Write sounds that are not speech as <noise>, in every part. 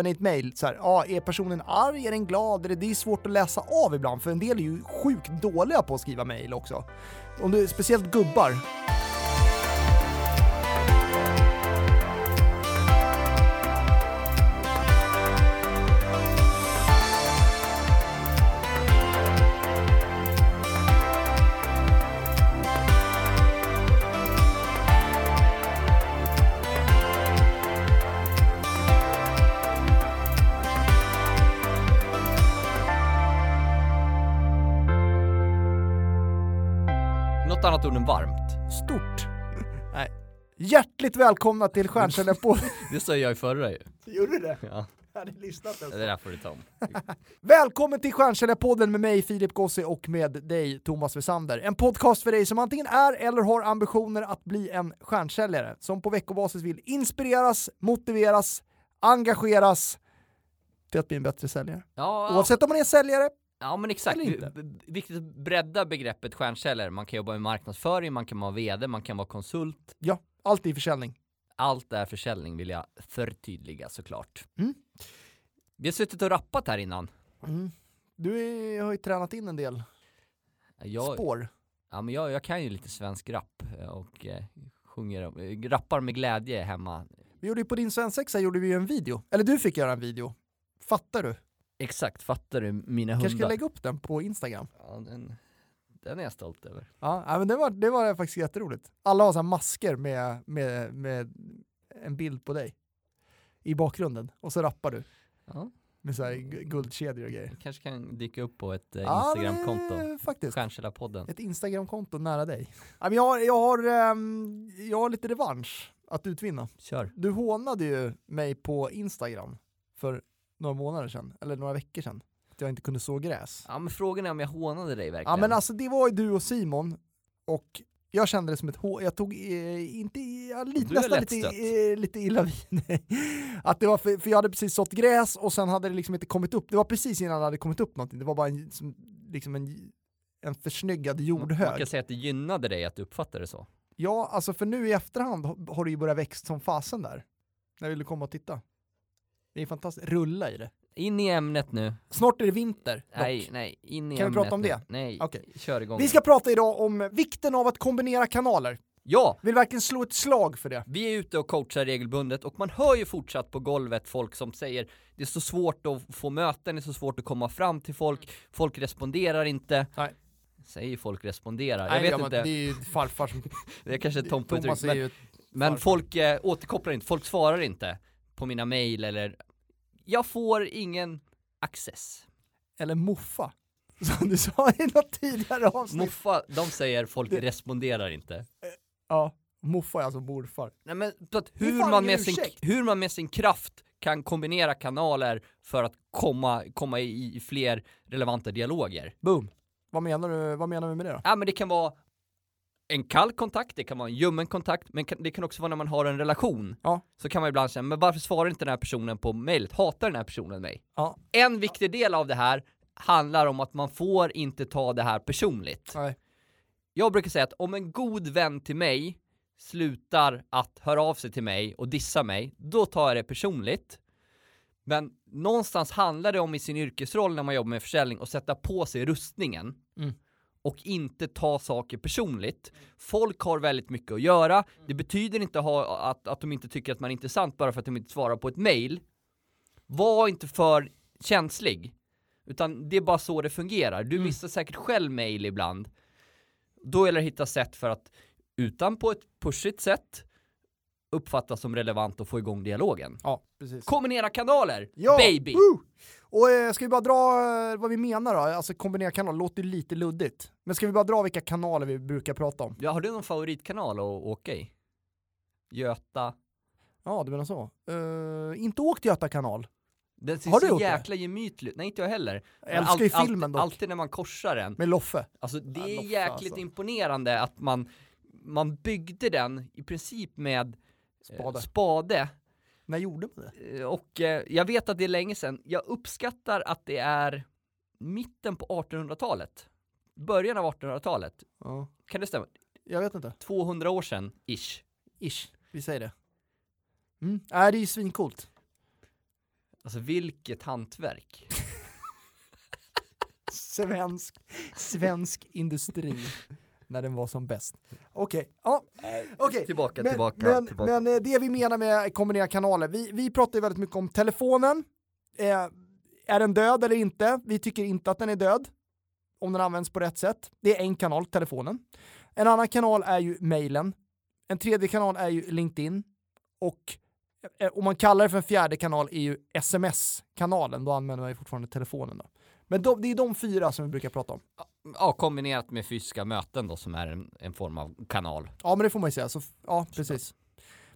Men i ett mejl. så här, ja, är personen arg, är den glad? Det är svårt att läsa av ibland, för en del är ju sjukt dåliga på att skriva mejl också. Om du, speciellt gubbar. Något annat ord än varmt. Stort. <laughs> Nej. Hjärtligt välkomna till Stjärnkällarpodden. <laughs> Det sa jag i förra ju. Gjorde du det? Ja, Jag hade lyssnat ens. det där får du ta om. <laughs> Välkommen till Stjärnkällarpodden med mig Filip Gossi och med dig Thomas Wessander. En podcast för dig som antingen är eller har ambitioner att bli en stjärnsäljare. Som på veckobasis vill inspireras, motiveras, engageras till att bli en bättre säljare. Ja, Oavsett om man är säljare, ja men exakt. Viktigt att bredda begreppet stjärnsäljare. Man kan jobba med marknadsföring, man kan vara VD, man kan vara konsult. ja, allt i försäljning. Allt är försäljning vill jag förtydliga såklart. Mm. Vi har suttit och rappat här innan. Mm. Du är, har ju tränat in en del Jag, spår. ja, men jag, jag kan ju lite svensk rap eh, och eh, sjunger, eh, rappar med glädje hemma. Vi gjorde ju på din svensexa gjorde vi ju en video. Eller du fick göra en video. Fattar du? Exakt, fattar du mina Kanske ska hundar? lägga upp den på Instagram. Ja, den, den är jag stolt över. Ja, ja, men det var, det var faktiskt jätteroligt. Alla har så här masker med, med, med en bild på dig i bakgrunden och så rappar du Ja, med så här gu- guldkedjor och grejer. det kanske kan dyka upp på ett eh, Ja, Instagramkonto. faktiskt. Stjärnkällarpodden. Ett Instagramkonto nära dig. Ja, men jag, har, jag, har, ehm, jag har lite revansch att utvinna. Kör. Du hånade ju mig på Instagram för några månader sedan, eller några veckor sedan, att jag inte kunde så gräs. Ja men frågan är om jag hånade dig verkligen. Ja men alltså det var ju du och Simon och jag kände det som ett hån, jag tog eh, inte, ja, lite, nästan lite, eh, lite illa vid. <laughs> Att det var för, för jag hade precis sått gräs och sen hade det liksom inte kommit upp, det var precis innan det hade kommit upp någonting, det var bara en, som, liksom en, en försnyggad Man jordhög. kan säga att det gynnade dig att du uppfattade det så. Ja, alltså för nu i efterhand har- det ju börjat växt som fasen där. När vill du komma och titta? Det är fantastiskt, rulla i det. In i ämnet nu. Snart är det vinter. dock. Nej, nej, in i Kan vi prata om nu. det? Nej, Okej. kör igång. Vi ska prata idag om vikten av att kombinera kanaler. Ja! Vill verkligen slå ett slag för det. Vi är ute och coachar regelbundet och man hör ju fortsatt på golvet folk som säger det är så svårt att få möten, det är så svårt att komma fram till folk, folk responderar inte. Nej. Säger folk responderar? Nej, jag vet ja, inte, Det är ju farfar som... <laughs> det är kanske ett tomt uttryck. Men, men folk eh, återkopplar inte, folk svarar inte på mina mail eller jag får ingen access. Eller moffa. <laughs> Som du sa i något tidigare avsnitt. Moffa, de säger folk Det- responderar inte. Ja, moffa är alltså morfar. Nej men hur man, med sin, hur man med sin kraft kan kombinera kanaler för att komma, komma i, i fler relevanta dialoger. Boom. Vad menar du, vad menar du med det då? Ja men det kan vara en kall kontakt, det kan vara en ljummen kontakt, men det kan också vara när man har en relation. Ja. Så kan man ibland säga, men varför svarar inte den här personen på mejlet? Hatar den här personen mig? Ja. En viktig del av det här handlar om att man får inte ta det här personligt. Nej. Jag brukar säga att om en god vän till mig slutar att höra av sig till mig och dissa mig, då tar jag det personligt. Men någonstans handlar det om i sin yrkesroll när man jobbar med försäljning att sätta på sig rustningen Mm. Och inte ta saker personligt. Folk har väldigt mycket att göra. Det betyder inte ha, att, att de inte tycker att man är intressant bara för att de inte svarar på ett mail. Var inte för känslig. Utan det är bara så det fungerar. Du Mm. missar säkert själv mail ibland. Då gäller det att hitta sätt för att utan på ett pushigt sätt uppfattas som relevant och få igång dialogen. Ja, precis. Kombinera kanaler, Ja, baby! woo! Och eh, ska vi bara dra eh, vad vi menar då? Alltså kombinera kanaler låter ju lite luddigt. Men ska vi bara dra vilka kanaler vi brukar prata om? Ja, har du någon favoritkanal att åka i? Göta? Ja, du menar så. Eh, inte åkt Göta kanal. Den ser Har du så gjort jäkla gemytlig Nej, inte jag heller. Jag älskar ju filmen dock. Alltid när man korsar den. Med Loffe. Alltså det Ja, är Loffe, jäkligt alltså. imponerande att man, man byggde den i princip med eh, Spade. spade. När gjorde man det? Eh, Och eh, jag vet att det är länge sedan. Jag uppskattar att det är mitten på 1800-talet. Början av 1800-talet. Ja. Kan det stämma? Jag vet inte. 200 år sedan, ish. Ish. Vi säger det. Mm. Äh, det är ju svincoolt. Alltså vilket hantverk. <laughs> Svensk, svensk industri när den var som bäst. Okej, ja. okej. Tillbaka, Men, tillbaka, men, tillbaka. men eh, det vi menar med kombinerade kanaler, vi, vi pratar ju väldigt mycket om telefonen. Eh, är den död eller inte? Vi tycker inte att den är död om den används på rätt sätt. Det är en kanal, telefonen. En annan kanal är ju mejlen. En tredje kanal är ju LinkedIn. Och eh, om man kallar det för en fjärde kanal är ju sms-kanalen, då använder man ju fortfarande telefonen. Då. Men de, det är de fyra som vi brukar prata om. Ja, kombinerat med fysiska möten då som är en, en form av kanal. Ja, men det får man ju säga. Så, ja, precis.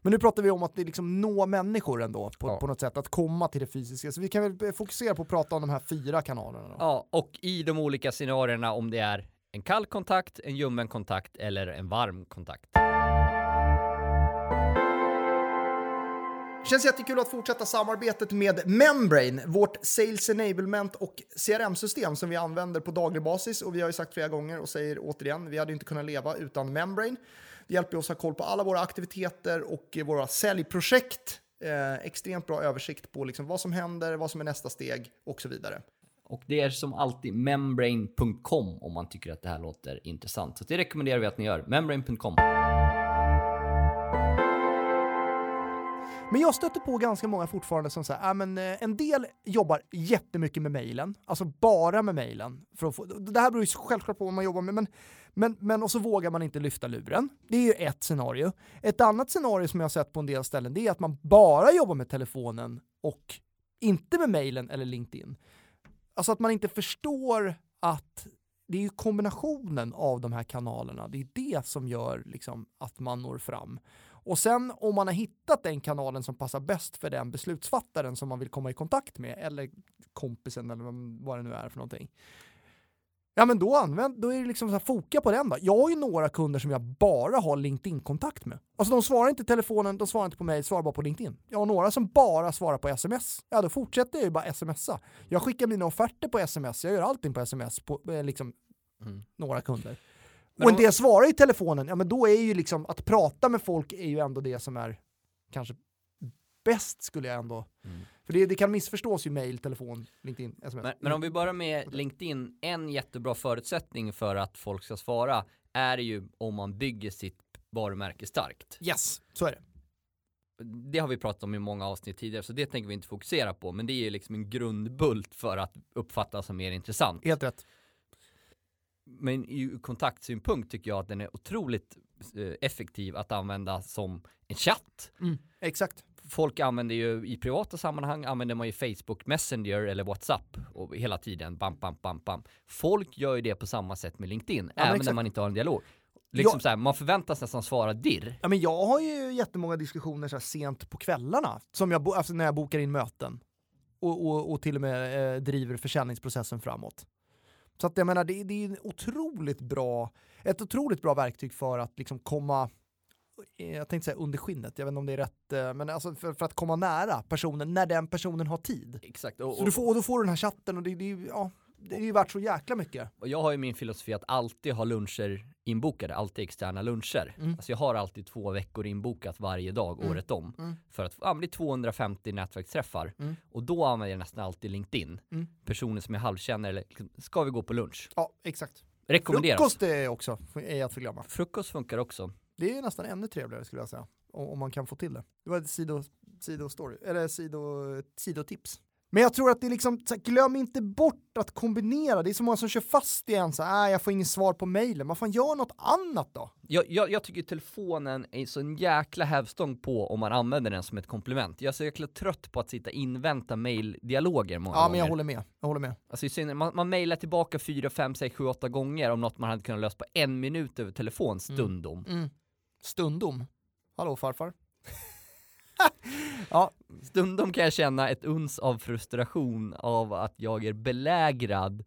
Men nu pratar vi om att det liksom nå människor ändå på, Ja. på något sätt, att komma till det fysiska. Så vi kan väl fokusera på att prata om de här fyra kanalerna. Då. Ja, och i de olika scenarierna om det är en kall kontakt, en ljummen kontakt eller en varm kontakt. Känns jättekul att fortsätta samarbetet med Membrane, vårt Sales Enablement och CRM-system som vi använder på daglig basis. Och vi har ju sagt flera gånger och säger återigen, vi hade inte kunnat leva utan Membrane. Det hjälper oss att ha koll på alla våra aktiviteter och våra säljprojekt. Eh, extremt bra översikt på liksom vad som händer, vad som är nästa steg och så vidare. Och det är som alltid membrane.com om man tycker att det här låter intressant. Så det rekommenderar vi att ni gör. Membrane.com. Men jag stöter på ganska många fortfarande som säger, äh, men eh, en del jobbar jättemycket med mejlen, alltså bara med mejlen. Det här beror ju självklart på vad man jobbar med, men, men, men och så vågar man inte lyfta luren. Det är ju ett scenario. Ett annat scenario som jag har sett på en del ställen, det är att man bara jobbar med telefonen och inte med mejlen eller LinkedIn. Alltså att man inte förstår att det är ju kombinationen av de här kanalerna, det är det som gör liksom att man når fram. Och sen om man har hittat den kanalen som passar bäst för den beslutsfattaren som man vill komma i kontakt med, eller kompisen eller vad- det nu är för någonting. Ja men då använd, då är det liksom så här, foka på den då. Jag har ju några kunder som jag bara har LinkedIn-kontakt med. Alltså de svarar inte i telefonen, de svarar inte på mig, svarar bara på LinkedIn. Jag har några som bara svarar på sms. Ja då fortsätter jag ju bara smsa. Jag skickar mina offerter på sms, jag gör allting på sms på eh, liksom Mm. några kunder. Men och en del svarar i telefonen, ja men då är ju liksom att prata med folk är ju ändå det som är kanske bäst skulle jag ändå. Mm. För det, det kan missförstås ju mail, telefon, LinkedIn, sms. Men, men om vi börjar med LinkedIn, en jättebra förutsättning för att folk ska svara är ju om man bygger sitt varumärke starkt. Yes, så är det. Det har vi pratat om i många avsnitt tidigare, så det tänker vi inte fokusera på, men det är ju liksom en grundbult för att uppfattas som mer intressant. Helt rätt. Men ur kontaktsynpunkt tycker jag att den är otroligt eh, effektiv att använda som en chatt. Exakt. Folk använder ju i privata sammanhang använder man ju Facebook Messenger eller WhatsApp och hela tiden bam, bam, bam, bam. Folk gör ju det på samma sätt med LinkedIn, men även när man inte har en dialog. Liksom Ja. här, man förväntas nästan svara dirr. Ja, men jag har ju jättemånga diskussioner så sent på kvällarna, som jag, alltså när jag bokar in möten och, och, och till och med eh, driver försäljningsprocessen framåt. Så att jag menar, det, det är en otroligt bra, ett otroligt bra verktyg för att liksom komma, eh, jag tänkte säga under skinnet, jag vet inte om det är rätt, eh, men alltså för, för att komma nära personen när den personen har tid. Exakt. Och, Så och, du får, och då får du den här chatten och det, det, ja, det är ju värt så jäkla mycket. och jag har ju min filosofi att alltid ha luncher inbokade, alltid externa luncher. Mm. Alltså jag har alltid två veckor inbokat varje dag Mm. året om. Mm. För att ja, det blir 250 nätverksträffar. Mm. Och då använder jag nästan alltid LinkedIn. Mm. Personer som jag halvkänner eller liksom, ska vi gå på lunch? Ja, exakt. Rekommenderas. Frukost är också, är att förglömma. Frukost funkar också. Det är nästan ännu trevligare skulle jag säga. Om, man kan få till det. Det var ett sido, sido-story, eller sido, sidotips. Men jag tror att det är liksom, så här, glöm inte bort att kombinera. Det är så många som kör fast i en så här, "Äh, jag får ingen svar på mejlen. Vad fan, gör något annat då. Jag, jag, jag tycker telefonen är så en jäkla hävstång på om man använder den som ett komplement. Jag är så jäkla trött på att sitta invänta maildialoger många Ja, gånger. men jag håller med. Jag håller med. Alltså synnerhet, man, man mailar tillbaka 4, 5, 6, 7, 8 gånger om något man hade kunnat lösa på en minut över telefon stundom. Mm. Stundom. Hallå farfar. <laughs> ja, Stundom kan jag känna ett uns av frustration av att jag är belägrad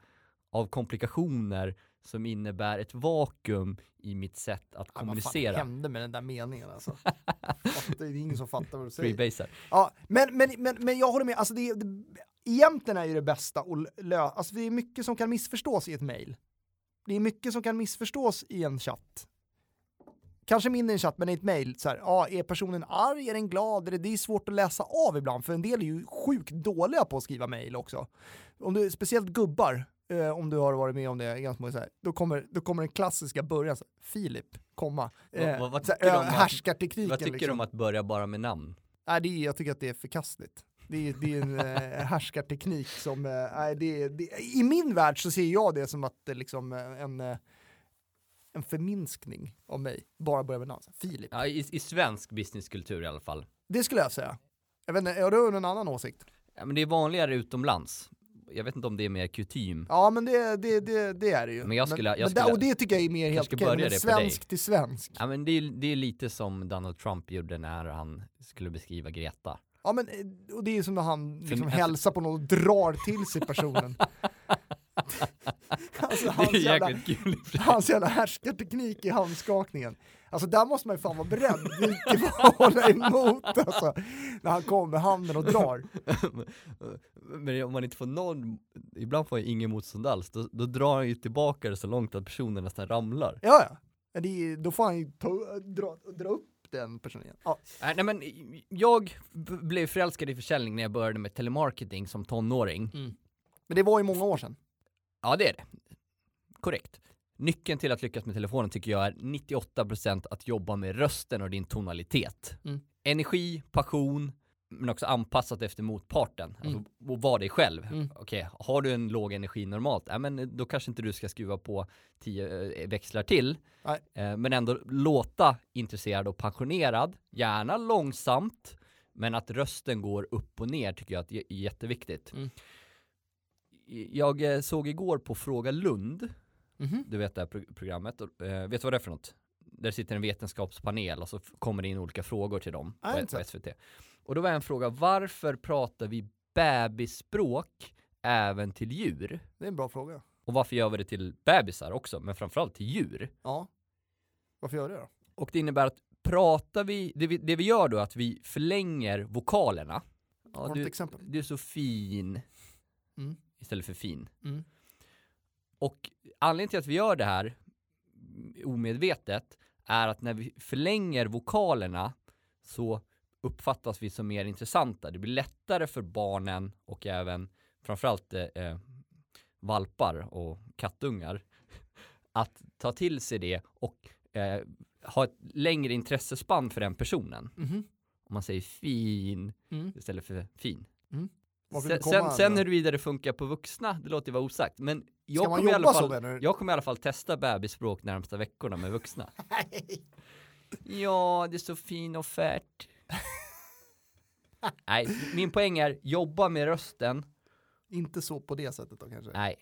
av komplikationer som innebär ett vakuum i mitt sätt att Ja, vad fan kommunicera. hände med den där meningen alltså? <laughs> Det är ingen som fattar vad du säger. Ja, men, men, men, men jag håller med, alltså det, det, egentligen är ju det bästa att lösa, alltså det är mycket som kan missförstås i ett mail. Det är mycket som kan missförstås i en chatt. Kanske mindre i en chatt, men i ett här, ja, är personen arg, är den glad? Det är svårt att läsa av ibland, för en del är ju sjukt dåliga på att skriva mail också. Om du, speciellt gubbar, eh, om du har varit med om det ganska många, så här, då, kommer, då kommer den klassiska början, så här, Filip, komma. Eh, vad- vad här, tycker att- härskartekniken. Vad tycker liksom. du om att börja bara med namn? Nej, det är, jag tycker att det är förkastligt. Det är, det är en eh, <laughs> härskarteknik som, eh, det, det, i min värld så ser jag det som att det liksom eh, en, eh, en förminskning av mig, bara börja med namn. Filip. Ja, i, I svensk businesskultur i alla fall. Det skulle jag säga. Jag vet inte, har du någon annan åsikt? Ja, men det är vanligare utomlands. Jag vet inte om det är mer kutym. Ja men det, det, det, det är det ju. Men jag skulle- jag men, skulle- det, och det tycker jag är mer Jag helt okej, men dig. svensk till svensk. Ja, men det, är, det är lite som Donald Trump gjorde när han skulle beskriva Greta. Ja men, eh, och det är som när han liksom hälsar på någon och drar till sig personen. <laughs> <laughs> alltså, Det hans är jävla, jäkligt kul. för sig. hans jävla härskarteknik i handskakningen. Alltså där måste man ju fan vara beredd till att hålla emot alltså. När han kommer med handen och drar. <laughs> Men om man inte får någon, ibland får jag ingen motstånd alls, då, då drar han ju tillbaka det så långt att personen nästan ramlar. Ja ja. Men det är, då får han ju ta, dra, dra upp den personen. Ja. Nej, nej men jag blev förälskad i försäljning när jag började med telemarketing som tonåring. Men det var ju många år sedan. Ja det är det. Korrekt. Nyckeln till att lyckas med telefonen tycker jag är 98% att jobba med rösten och din tonalitet. Mm. Energi, passion, men också anpassat efter motparten. Alltså, och vara dig själv. Mm. Okej, har du en låg energi normalt, ja, men då kanske inte du ska skruva på 10 eh, växlar till. Nej. Eh, men ändå låta intresserad och passionerad, gärna långsamt, men att rösten går upp och ner tycker jag är jätteviktigt. Mm. Jag eh, såg igår på Fråga Lund, Mhm. du vet det här pro- programmet, och, eh, vet du vad det är för något? Där sitter en vetenskapspanel och så kommer det in olika frågor till dem Nej, på, på SVT. Och då var en fråga, varför pratar vi bebisspråk även till djur? Det är en bra fråga. Och varför gör vi det till bebisar också, men framförallt till djur? Ja. Varför gör det då? Och det innebär att pratar vi, det vi, det vi gör då är att vi förlänger vokalerna. Ja, du du är så fin Mm. istället för fin. Mm. Och anledningen till att vi gör det här omedvetet är att när vi förlänger vokalerna så uppfattas vi som mer intressanta. Det blir lättare för barnen och även framförallt eh, eh, valpar och kattungar <laughs> att ta till sig det och eh, ha ett längre intressespann för den personen. Mhm. Om man säger fin Mm. istället för fin. Vill Sen, sen, huruvida det funkar på vuxna, det låter ju vara osagt. Men jag kommer, i alla så fall, jag kommer i alla fall testa bebisspråk närmsta veckorna med vuxna. <laughs> Ja, det är så fin offert. <laughs> Nej, min poäng är jobba med rösten. Inte så på det sättet då kanske. Nej.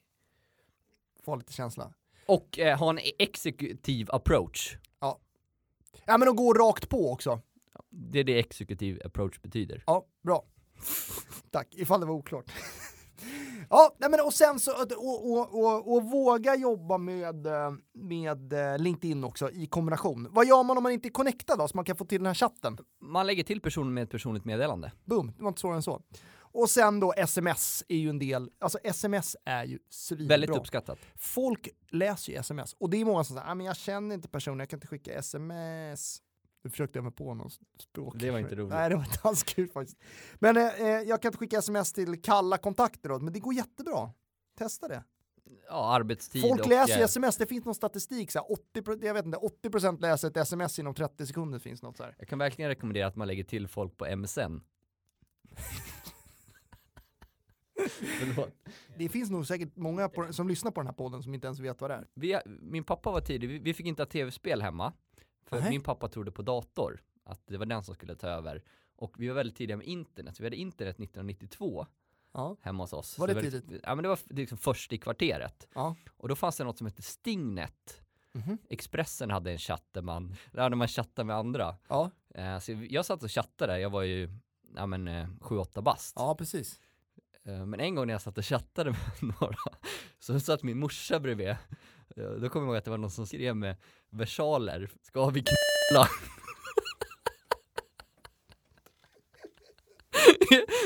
Få lite känsla. Och eh, ha en exekutiv approach. Ja men att gå rakt på också. Det är det exekutiv approach betyder. Ja, bra. <laughs> Tack, ifall det var oklart. <laughs> ja, nej men och sen så, och, och, och, och våga jobba med, eh, med eh, LinkedIn också i kombination. Vad gör man om man inte är connectad då, så man kan få till den här chatten? Man lägger till personen med ett personligt meddelande. Boom, det var inte svårare än så. Och sen då sms är ju en del, alltså sms är ju svinbra. Väldigt uppskattat. Folk läser ju sms och det är många som säger, ah, men jag känner inte personen, jag kan inte skicka sms. Nu försökte jag mig på någon språk. Det var inte roligt. Nej, det var inte alls kul faktiskt. Men eh, eh, jag kan inte skicka sms till kalla kontakter då, men det går jättebra. Testa det. Ja, arbetstid Folk och... läser ju eh, sms, det finns någon statistik, så här, 80, pro- jag vet inte, 80% läser ett sms inom 30 sekunder finns något så här. Jag kan verkligen rekommendera att man lägger till folk på MSN. <laughs> Det finns nog säkert många på, som lyssnar på den här podden som inte ens vet vad det är. Vi, min pappa var tidig, vi, vi fick inte ha tv-spel hemma. För Nej. min pappa trodde på dator, att det var den som skulle ta över. Och vi var väldigt tidiga med internet, vi hade internet 1992 Ja. hemma hos oss. Var det Så tidigt? Ja men det var liksom först i kvarteret. Ja. Och då fanns det något som hette Stingnet. Mhm. Expressen hade en chatt där man, där man chattade med andra. Ja. Eh, så jag satt och chattade jag var ju, ja men eh, 7-8 bast. ja, precis. Eh, Men en gång när jag satt och chattade <laughs> med några så satt min morsa bredvid. Då kommer jag ihåg att det var någon som skrev med versaler, ska vi knulla?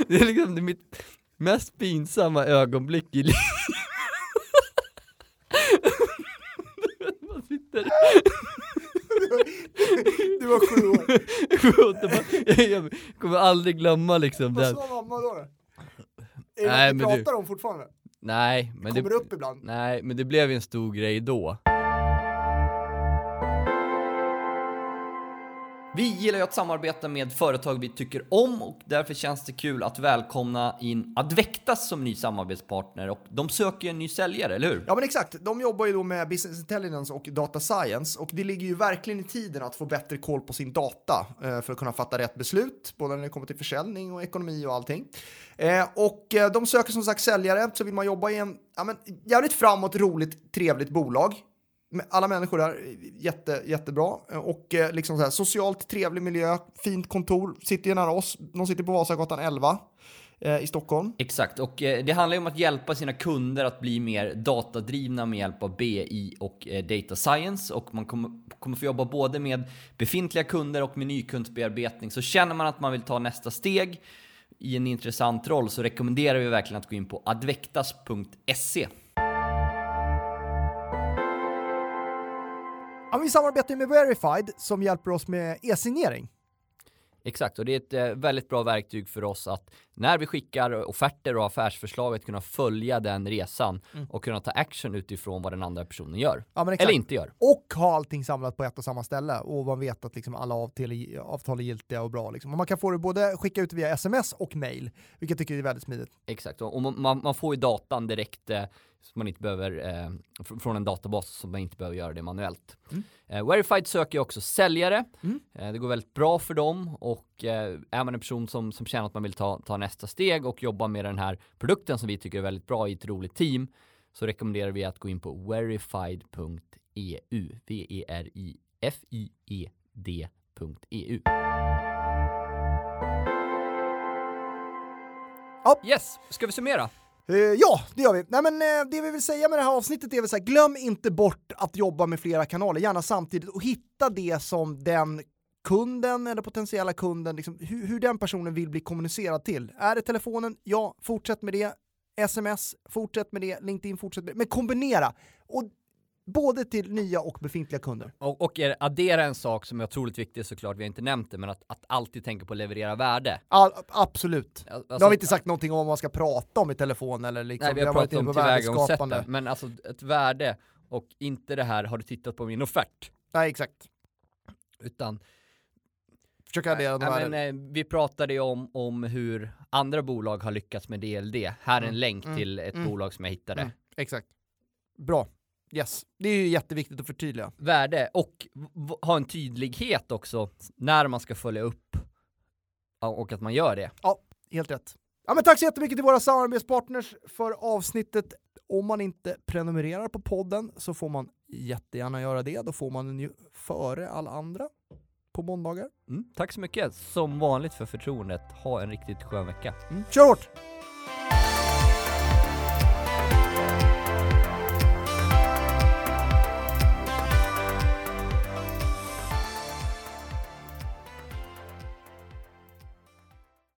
Det är liksom det mitt mest pinsamma ögonblick i livet. Man sitter var sju år. jag kommer aldrig glömma liksom Vad den. sa mamma då? Är det Nej, du- pratar om fortfarande? Nej, men Kommer det, upp ibland? nej, men det blev ju en stor grej då. Vi gillar ju att samarbeta med företag vi tycker om och därför känns det kul att välkomna in Advectas som ny samarbetspartner och de söker en ny säljare, eller hur? Ja men exakt, de jobbar ju då med business intelligence och data science och det ligger ju verkligen i tiden att få bättre koll på sin data eh, för att kunna fatta rätt beslut, både när det kommer till försäljning och ekonomi och allting. Eh, och eh, de söker som sagt säljare, så vill man jobba i en ja, men, jävligt framåt, roligt, trevligt bolag. Alla människor där, jätte, jättebra. Och eh, liksom så här, socialt trevlig miljö, fint kontor, sitter ju nära oss. De sitter på Vasagatan 11 eh, i Stockholm. Exakt, och eh, det handlar ju om att hjälpa sina kunder att bli mer datadrivna med hjälp av BI och eh, data science och man kommer, kommer få jobba både med befintliga kunder och med nykundsbearbetning. Så känner man att man vill ta nästa steg i en intressant roll så rekommenderar vi verkligen att gå in på advectas.se. Ja, vi samarbetar ju med Verified som hjälper oss med e-signering. Exakt, och det är ett eh, väldigt bra verktyg för oss att när vi skickar offerter och affärsförslag att kunna följa den resan och kunna ta action utifrån vad den andra personen gör. Ja. Eller inte gör. Och ha allting samlat på ett och samma ställe och man vet att liksom alla avtal avtal är giltiga och bra. Liksom. Och man kan få det både skicka ut via sms och mail, vilket jag tycker är väldigt smidigt. Exakt, och man- man, får ju datan direkt eh, man inte behöver, eh, fr- från en databas så man inte behöver göra det manuellt. Mm. Eh, Verified söker också säljare. Mm. Eh, det går väldigt bra för dem och eh, är man en person som, som känner att man vill ta, ta nästa steg och jobba med den här produkten som vi tycker är väldigt bra i ett roligt team så rekommenderar vi att gå in på verified.eu. V-E-R-I-F-I-E-D.eu. Ja. Yes, ska vi summera? Eh, ja, det gör vi. Nej, men, eh, det vi vill säga med det här avsnittet är väl så här, glöm inte bort att jobba med flera kanaler, gärna samtidigt, och hitta det som den kunden eller potentiella kunden, liksom, hur, hur den personen vill bli kommunicerad till. Är det telefonen? Ja, fortsätt med det. SMS, fortsätt med det. LinkedIn, fortsätt med det. Men kombinera. Och både till nya och befintliga kunder. Och, och är- addera en sak som är otroligt viktig såklart, vi har inte nämnt det, men att, att alltid tänka på att leverera värde. All, absolut. Alltså, Då har vi inte sagt någonting om vad man ska prata om i telefon eller liksom. Nej, vi har varit pratat inne om tillvägagångssättet, men alltså ett värde och inte det här, har du tittat på min offert? Nej, exakt. Utan, Försöka addera de här. men, eh, vi pratade ju om, om hur andra bolag har lyckats med DLD. Här är en Mm, länk mm, till ett mm, bolag som jag hittade. Mm, exakt. Bra. Yes. Det är ju jätteviktigt att förtydliga. Värde och ha en tydlighet också när man ska följa upp ja, och att man gör det. Helt rätt. Ja, men tack så jättemycket till våra samarbetspartners för avsnittet. Om man inte prenumererar på podden så får man jättegärna göra det. Då får man den ju före alla andra på måndagar. Mm, tack så mycket som vanligt för förtroendet. Ha en riktigt skön vecka. Mm. Kör hårt!